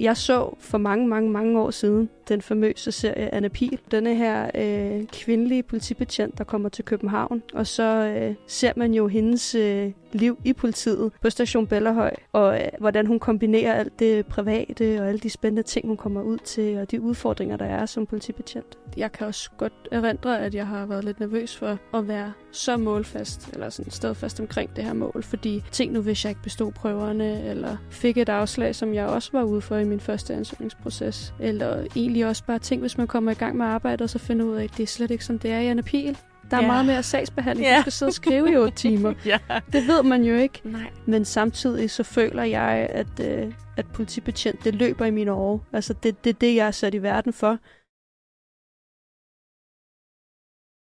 jeg så for mange, mange, mange år siden den famøse serie Anna Pil. Denne her øh, kvindelige politibetjent, der kommer til København, og så øh, ser man jo hendes øh, liv i politiet på station Bellerhøj, og øh, hvordan hun kombinerer alt det private og alle de spændende ting, hun kommer ud til, og de udfordringer, der er som politibetjent. Jeg kan også godt erindre, at jeg har været lidt nervøs for at være så målfast, eller sådan stedfast omkring det her mål, fordi ting nu, hvis jeg ikke bestod prøverne, eller fik et afslag, som jeg også var ude for i min første ansøgningsproces, eller egentlig også bare ting, hvis man kommer i gang med arbejdet, og så finder ud af, at det er slet ikke som det er i Anna Pil. Der er Ja. meget mere sagsbehandling. Ja. Du skal sidde og skrive i otte timer. ja. Det ved man jo ikke. Nej. Men samtidig så føler jeg, at, øh, at politibetjent, det løber i mine år. Altså det, det er det, jeg er sat i verden for.